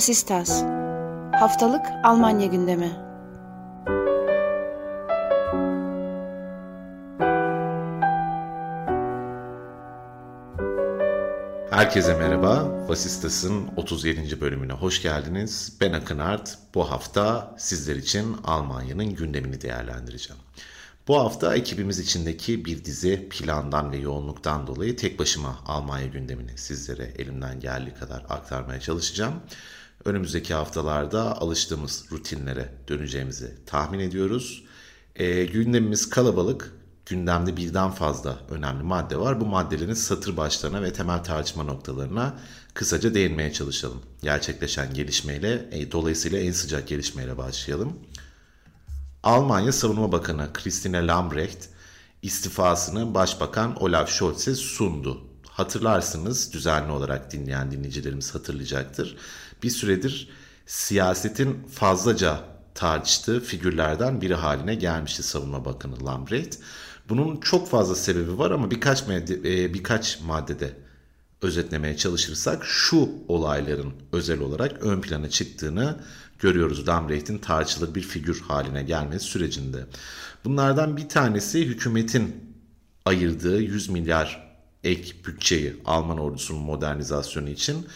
Vasistas Haftalık Almanya gündemi Herkese merhaba. Vasistas'ın 37. bölümüne hoş geldiniz. Ben Akın Art. Bu hafta sizler için Almanya'nın gündemini değerlendireceğim. Bu hafta ekibimiz içindeki bir dizi plandan ve yoğunluktan dolayı tek başıma Almanya gündemini sizlere elimden geldiği kadar aktarmaya çalışacağım. Önümüzdeki haftalarda alıştığımız rutinlere döneceğimizi tahmin ediyoruz. E, gündemimiz kalabalık. Gündemde birden fazla önemli madde var. Bu maddelerin satır başlarına ve temel tartışma noktalarına kısaca değinmeye çalışalım. Gerçekleşen gelişmeyle, e, dolayısıyla en sıcak gelişmeyle başlayalım. Almanya Savunma Bakanı Christine Lambrecht istifasını Başbakan Olaf Scholz'e sundu. Hatırlarsınız düzenli olarak dinleyen dinleyicilerimiz hatırlayacaktır. Bir süredir siyasetin fazlaca tartıştığı figürlerden biri haline gelmişti Savunma Bakanı Lambrecht. Bunun çok fazla sebebi var ama birkaç madde, birkaç maddede özetlemeye çalışırsak şu olayların özel olarak ön plana çıktığını görüyoruz Lambrecht'in tartışılır bir figür haline gelmesi sürecinde. Bunlardan bir tanesi hükümetin ayırdığı 100 milyar ek bütçeyi Alman ordusunun modernizasyonu için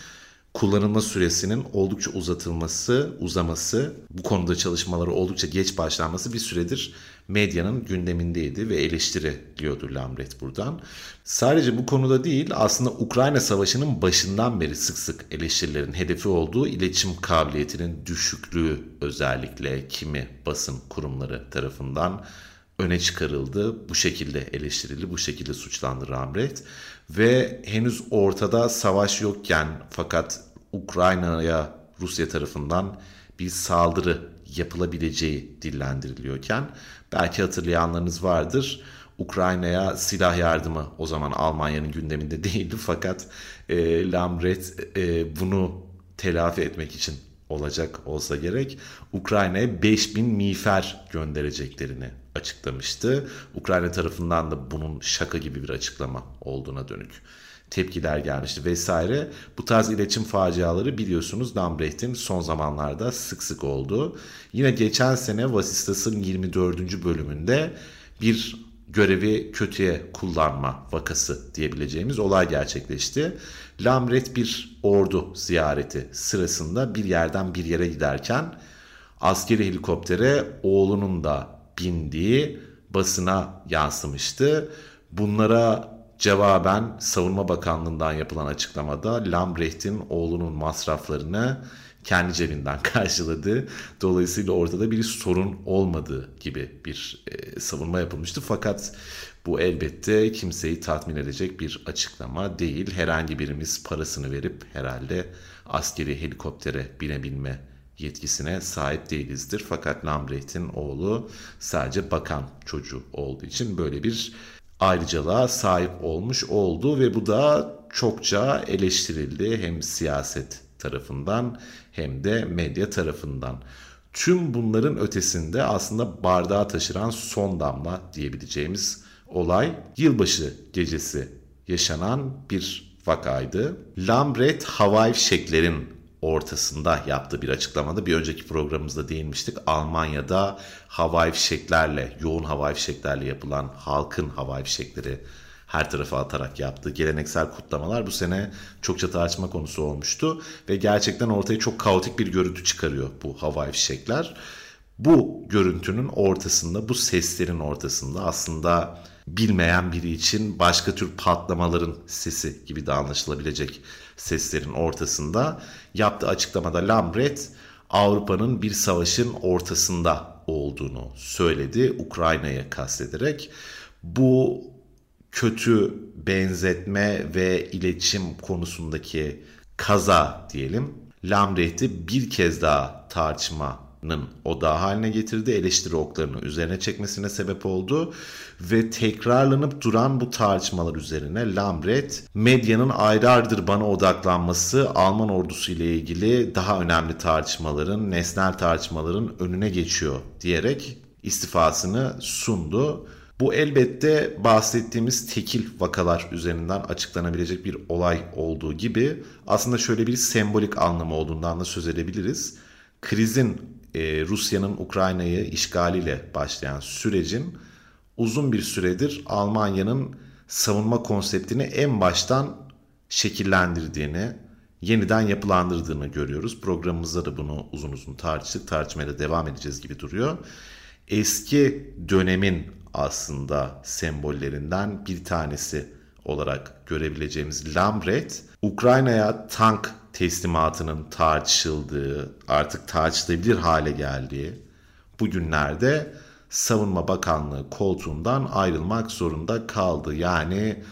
kullanılma süresinin oldukça uzatılması, uzaması, bu konuda çalışmaları oldukça geç başlanması bir süredir medyanın gündemindeydi ve eleştiri diyordu Lambret buradan. Sadece bu konuda değil aslında Ukrayna Savaşı'nın başından beri sık sık eleştirilerin hedefi olduğu iletişim kabiliyetinin düşüklüğü özellikle kimi basın kurumları tarafından öne çıkarıldı. Bu şekilde eleştirildi, bu şekilde suçlandı Lambret ve henüz ortada savaş yokken fakat Ukrayna'ya Rusya tarafından bir saldırı yapılabileceği dillendiriliyorken belki hatırlayanlarınız vardır. Ukrayna'ya silah yardımı o zaman Almanya'nın gündeminde değildi fakat e, Lambret e, bunu telafi etmek için olacak olsa gerek Ukrayna'ya 5000 miğfer göndereceklerini açıklamıştı. Ukrayna tarafından da bunun şaka gibi bir açıklama olduğuna dönük tepkiler gelmişti vesaire. Bu tarz iletişim faciaları biliyorsunuz Lambrecht'in son zamanlarda sık sık oldu. Yine geçen sene Vasistas'ın 24. bölümünde bir görevi kötüye kullanma vakası diyebileceğimiz olay gerçekleşti. Lambret bir ordu ziyareti sırasında bir yerden bir yere giderken askeri helikoptere oğlunun da bindiği basına yansımıştı. Bunlara Cevaben Savunma Bakanlığı'ndan yapılan açıklamada Lambrecht'in oğlunun masraflarını kendi cebinden karşıladı. Dolayısıyla ortada bir sorun olmadığı gibi bir e, savunma yapılmıştı. Fakat bu elbette kimseyi tatmin edecek bir açıklama değil. Herhangi birimiz parasını verip herhalde askeri helikoptere binebilme yetkisine sahip değilizdir. Fakat Lambrecht'in oğlu sadece bakan çocuğu olduğu için böyle bir ayrıcalığa sahip olmuş oldu ve bu da çokça eleştirildi hem siyaset tarafından hem de medya tarafından. Tüm bunların ötesinde aslında bardağı taşıran son damla diyebileceğimiz olay yılbaşı gecesi yaşanan bir vakaydı. Lambret havai fişeklerin ortasında yaptığı bir açıklamada bir önceki programımızda değinmiştik. Almanya'da havai fişeklerle, yoğun havai fişeklerle yapılan halkın havai fişekleri her tarafa atarak yaptığı geleneksel kutlamalar bu sene çokça tartışma konusu olmuştu ve gerçekten ortaya çok kaotik bir görüntü çıkarıyor bu havai fişekler. Bu görüntünün ortasında, bu seslerin ortasında aslında bilmeyen biri için başka tür patlamaların sesi gibi de anlaşılabilecek seslerin ortasında yaptığı açıklamada Lambret Avrupa'nın bir savaşın ortasında olduğunu söyledi Ukrayna'ya kastederek. Bu kötü benzetme ve iletişim konusundaki kaza diyelim Lambrecht'i bir kez daha tartışma odağı haline getirdi. Eleştiri oklarını üzerine çekmesine sebep oldu. Ve tekrarlanıp duran bu tartışmalar üzerine Lambret medyanın ayrı bana odaklanması Alman ordusu ile ilgili daha önemli tartışmaların, nesnel tartışmaların önüne geçiyor diyerek istifasını sundu. Bu elbette bahsettiğimiz tekil vakalar üzerinden açıklanabilecek bir olay olduğu gibi aslında şöyle bir sembolik anlamı olduğundan da söz edebiliriz. Krizin e, Rusya'nın Ukrayna'yı işgaliyle başlayan sürecin uzun bir süredir Almanya'nın savunma konseptini en baştan şekillendirdiğini, yeniden yapılandırdığını görüyoruz. Programımızda da bunu uzun uzun tartıştık. Tartışmaya da devam edeceğiz gibi duruyor. Eski dönemin aslında sembollerinden bir tanesi olarak görebileceğimiz Lambret, Ukrayna'ya tank teslimatının tartışıldığı, artık tartışılabilir hale geldiği bu günlerde Savunma Bakanlığı koltuğundan ayrılmak zorunda kaldı. Yani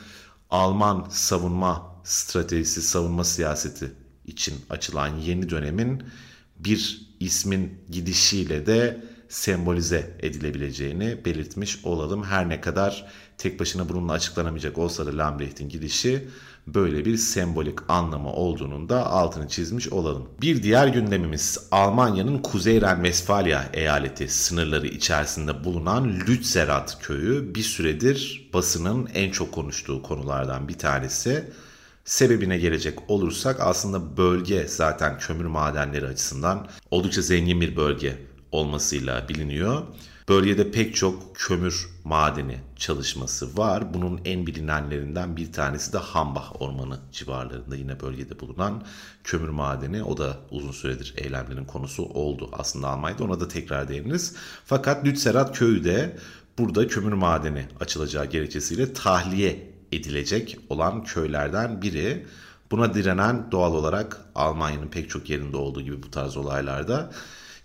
Alman savunma stratejisi, savunma siyaseti için açılan yeni dönemin bir ismin gidişiyle de sembolize edilebileceğini belirtmiş olalım. Her ne kadar tek başına bununla açıklanamayacak olsa da Lambrecht'in gidişi böyle bir sembolik anlamı olduğunun da altını çizmiş olalım. Bir diğer gündemimiz Almanya'nın Kuzey Ren-Vesfalya eyaleti sınırları içerisinde bulunan Lützerath köyü bir süredir basının en çok konuştuğu konulardan bir tanesi. Sebebine gelecek olursak aslında bölge zaten kömür madenleri açısından oldukça zengin bir bölge olmasıyla biliniyor. Bölgede pek çok kömür madeni çalışması var. Bunun en bilinenlerinden bir tanesi de Hambach Ormanı civarlarında yine bölgede bulunan kömür madeni. O da uzun süredir eylemlerin konusu oldu aslında Almanya'da. Ona da tekrar değiniriz. Fakat Lützerat köyü de burada kömür madeni açılacağı gerekçesiyle tahliye edilecek olan köylerden biri. Buna direnen doğal olarak Almanya'nın pek çok yerinde olduğu gibi bu tarz olaylarda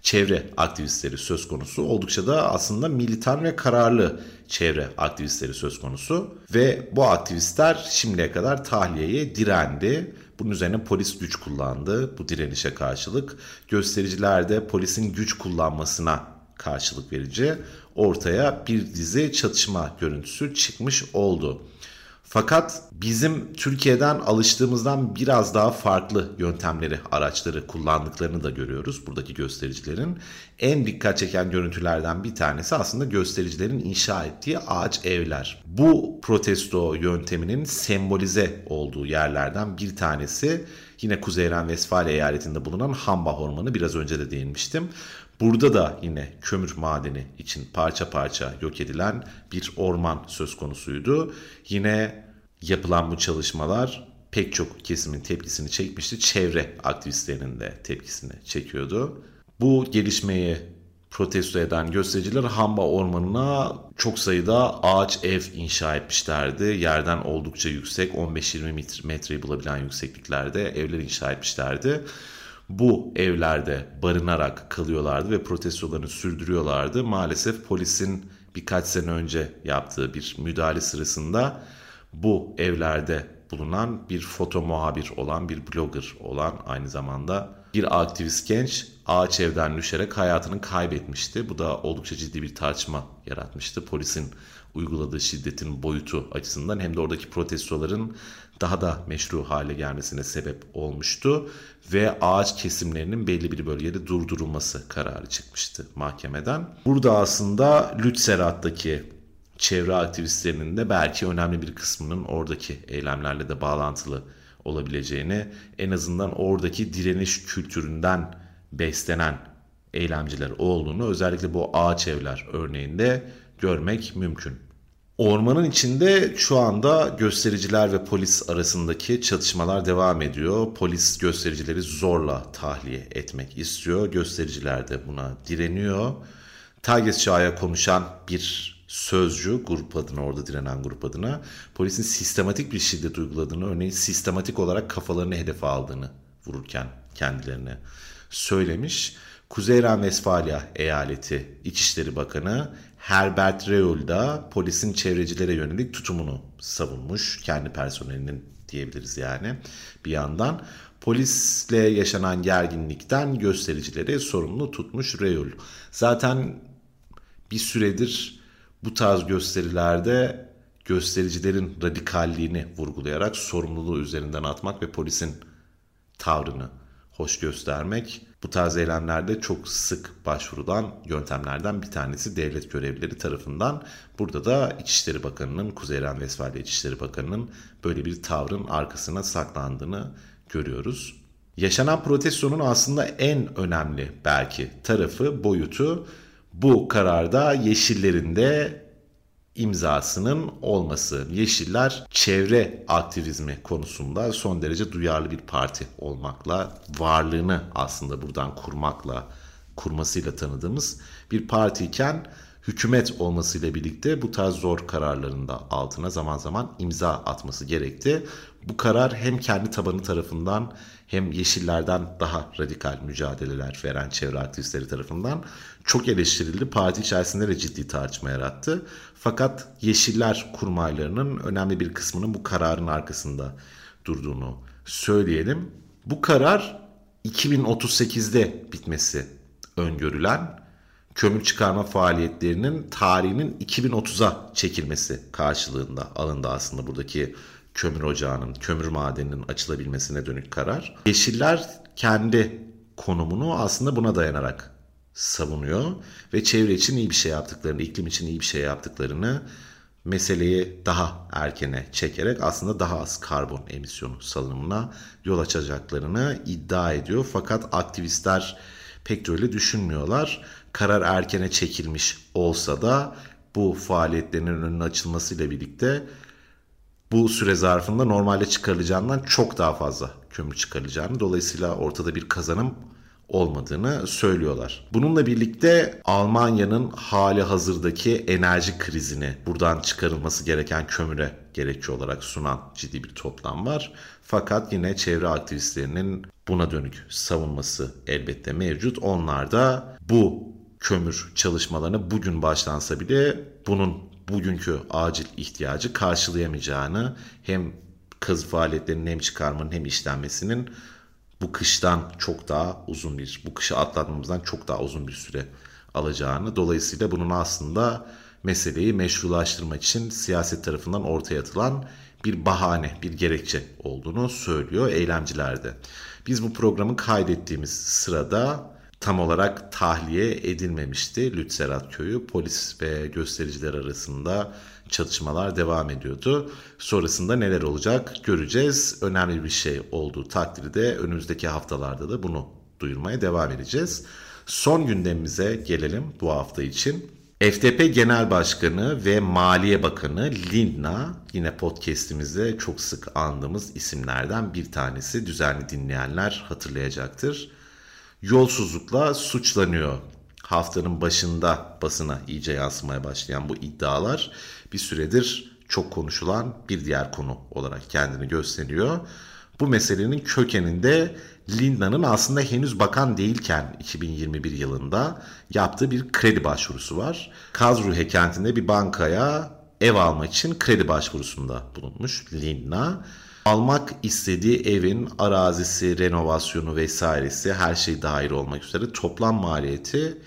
çevre aktivistleri söz konusu. Oldukça da aslında militan ve kararlı çevre aktivistleri söz konusu. Ve bu aktivistler şimdiye kadar tahliyeye direndi. Bunun üzerine polis güç kullandı bu direnişe karşılık. Göstericiler de polisin güç kullanmasına karşılık verici ortaya bir dizi çatışma görüntüsü çıkmış oldu. Fakat bizim Türkiye'den alıştığımızdan biraz daha farklı yöntemleri, araçları kullandıklarını da görüyoruz buradaki göstericilerin. En dikkat çeken görüntülerden bir tanesi aslında göstericilerin inşa ettiği ağaç evler. Bu protesto yönteminin sembolize olduğu yerlerden bir tanesi yine Kuzey Ren-Vesfalya eyaletinde bulunan Hambach Ormanı biraz önce de değinmiştim. Burada da yine kömür madeni için parça parça yok edilen bir orman söz konusuydu. Yine yapılan bu çalışmalar pek çok kesimin tepkisini çekmişti. Çevre aktivistlerinin de tepkisini çekiyordu. Bu gelişmeyi protesto eden göstericiler Hamba Ormanı'na çok sayıda ağaç ev inşa etmişlerdi. Yerden oldukça yüksek 15-20 metreyi bulabilen yüksekliklerde evler inşa etmişlerdi bu evlerde barınarak kalıyorlardı ve protestolarını sürdürüyorlardı. Maalesef polisin birkaç sene önce yaptığı bir müdahale sırasında bu evlerde bulunan bir foto muhabir olan bir blogger olan aynı zamanda bir aktivist genç ağaç evden düşerek hayatını kaybetmişti. Bu da oldukça ciddi bir tartışma yaratmıştı. Polisin uyguladığı şiddetin boyutu açısından hem de oradaki protestoların daha da meşru hale gelmesine sebep olmuştu ve ağaç kesimlerinin belli bir bölgede durdurulması kararı çıkmıştı mahkemeden. Burada aslında Lützerat'taki çevre aktivistlerinin de belki önemli bir kısmının oradaki eylemlerle de bağlantılı olabileceğini, en azından oradaki direniş kültüründen beslenen eylemciler olduğunu özellikle bu ağaç evler örneğinde görmek mümkün. Ormanın içinde şu anda göstericiler ve polis arasındaki çatışmalar devam ediyor. Polis göstericileri zorla tahliye etmek istiyor. Göstericiler de buna direniyor. Tages Çağ'a konuşan bir sözcü grup adına orada direnen grup adına polisin sistematik bir şiddet uyguladığını örneğin sistematik olarak kafalarını hedefe aldığını vururken kendilerine söylemiş. Kuzey Ren-Vesfalya eyaleti İçişleri Bakanı Herbert Reul da polisin çevrecilere yönelik tutumunu savunmuş. Kendi personelinin diyebiliriz yani bir yandan. Polisle yaşanan gerginlikten göstericileri sorumlu tutmuş Reul. Zaten bir süredir bu tarz gösterilerde göstericilerin radikalliğini vurgulayarak sorumluluğu üzerinden atmak ve polisin tavrını hoş göstermek bu tarz eylemlerde çok sık başvurulan yöntemlerden bir tanesi devlet görevlileri tarafından. Burada da İçişleri Bakanı'nın, Kuzey Ren Vesfalya İçişleri Bakanı'nın böyle bir tavrın arkasına saklandığını görüyoruz. Yaşanan protestonun aslında en önemli belki tarafı, boyutu bu kararda Yeşillerin de imzasının olması. Yeşiller çevre aktivizmi konusunda son derece duyarlı bir parti olmakla, varlığını aslında buradan kurmakla, kurmasıyla tanıdığımız bir partiyken hükümet olmasıyla birlikte bu tarz zor kararların da altına zaman zaman imza atması gerekti. Bu karar hem kendi tabanı tarafından hem Yeşillerden daha radikal mücadeleler veren çevre aktivistleri tarafından çok eleştirildi. Parti içerisinde de ciddi tartışma yarattı. Fakat Yeşiller kurmaylarının önemli bir kısmının bu kararın arkasında durduğunu söyleyelim. Bu karar 2038'de bitmesi öngörülen kömür çıkarma faaliyetlerinin tarihinin 2030'a çekilmesi karşılığında alındı aslında buradaki kömür ocağının, kömür madeninin açılabilmesine dönük karar. Yeşiller kendi konumunu aslında buna dayanarak savunuyor ve çevre için iyi bir şey yaptıklarını, iklim için iyi bir şey yaptıklarını meseleyi daha erkene çekerek aslında daha az karbon emisyonu salınımına yol açacaklarını iddia ediyor. Fakat aktivistler pek de öyle düşünmüyorlar. Karar erkene çekilmiş olsa da bu faaliyetlerin önünün açılmasıyla birlikte bu süre zarfında normalde çıkarılacağından çok daha fazla kömür çıkarılacağını dolayısıyla ortada bir kazanım olmadığını söylüyorlar. Bununla birlikte Almanya'nın hali hazırdaki enerji krizini buradan çıkarılması gereken kömüre gerekçe olarak sunan ciddi bir toplam var. Fakat yine çevre aktivistlerinin buna dönük savunması elbette mevcut. Onlar da bu kömür çalışmalarına bugün başlansa bile bunun bugünkü acil ihtiyacı karşılayamayacağını hem kazı faaliyetlerinin hem çıkarmanın hem işlenmesinin bu kıştan çok daha uzun bir, bu kışı atlatmamızdan çok daha uzun bir süre alacağını. Dolayısıyla bunun aslında meseleyi meşrulaştırmak için siyaset tarafından ortaya atılan bir bahane, bir gerekçe olduğunu söylüyor eylemcilerde. Biz bu programı kaydettiğimiz sırada tam olarak tahliye edilmemişti Lützerat köyü. Polis ve göstericiler arasında çatışmalar devam ediyordu. Sonrasında neler olacak göreceğiz. Önemli bir şey olduğu takdirde önümüzdeki haftalarda da bunu duyurmaya devam edeceğiz. Son gündemimize gelelim bu hafta için. FDP Genel Başkanı ve Maliye Bakanı Lindna yine podcast'imizde çok sık andığımız isimlerden bir tanesi. Düzenli dinleyenler hatırlayacaktır yolsuzlukla suçlanıyor. Haftanın başında basına iyice yansımaya başlayan bu iddialar bir süredir çok konuşulan bir diğer konu olarak kendini gösteriyor. Bu meselenin kökeninde Linda'nın aslında henüz bakan değilken 2021 yılında yaptığı bir kredi başvurusu var. Kazruhe kentinde bir bankaya ev almak için kredi başvurusunda bulunmuş Linda almak istediği evin arazisi, renovasyonu vesairesi her şey dahil olmak üzere toplam maliyeti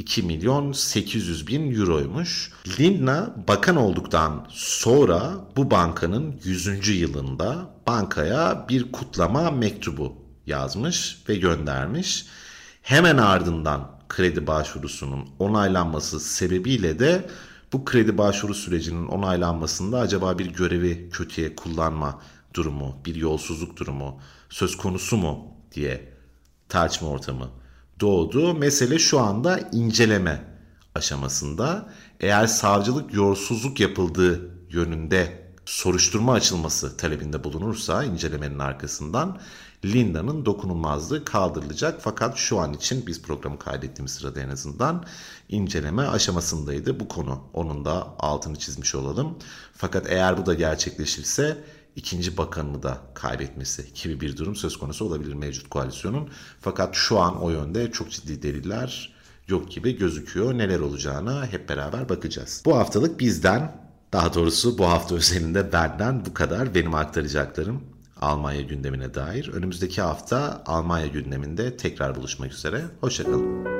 2 milyon 800 bin euroymuş. Lindna bakan olduktan sonra bu bankanın 100. yılında bankaya bir kutlama mektubu yazmış ve göndermiş. Hemen ardından kredi başvurusunun onaylanması sebebiyle de bu kredi başvuru sürecinin onaylanmasında acaba bir görevi kötüye kullanma durumu, bir yolsuzluk durumu söz konusu mu diye tartışma ortamı doğdu. Mesele şu anda inceleme aşamasında. Eğer savcılık yolsuzluk yapıldığı yönünde soruşturma açılması talebinde bulunursa incelemenin arkasından Linda'nın dokunulmazlığı kaldırılacak. Fakat şu an için biz programı kaydettiğimiz sırada en azından inceleme aşamasındaydı bu konu. Onun da altını çizmiş olalım. Fakat eğer bu da gerçekleşirse ikinci bakanını da kaybetmesi gibi bir durum söz konusu olabilir mevcut koalisyonun. Fakat şu an o yönde çok ciddi deliller yok gibi gözüküyor. Neler olacağına hep beraber bakacağız. Bu haftalık bizden daha doğrusu bu hafta özelinde benden bu kadar benim aktaracaklarım Almanya gündemine dair. Önümüzdeki hafta Almanya gündeminde tekrar buluşmak üzere. Hoşçakalın.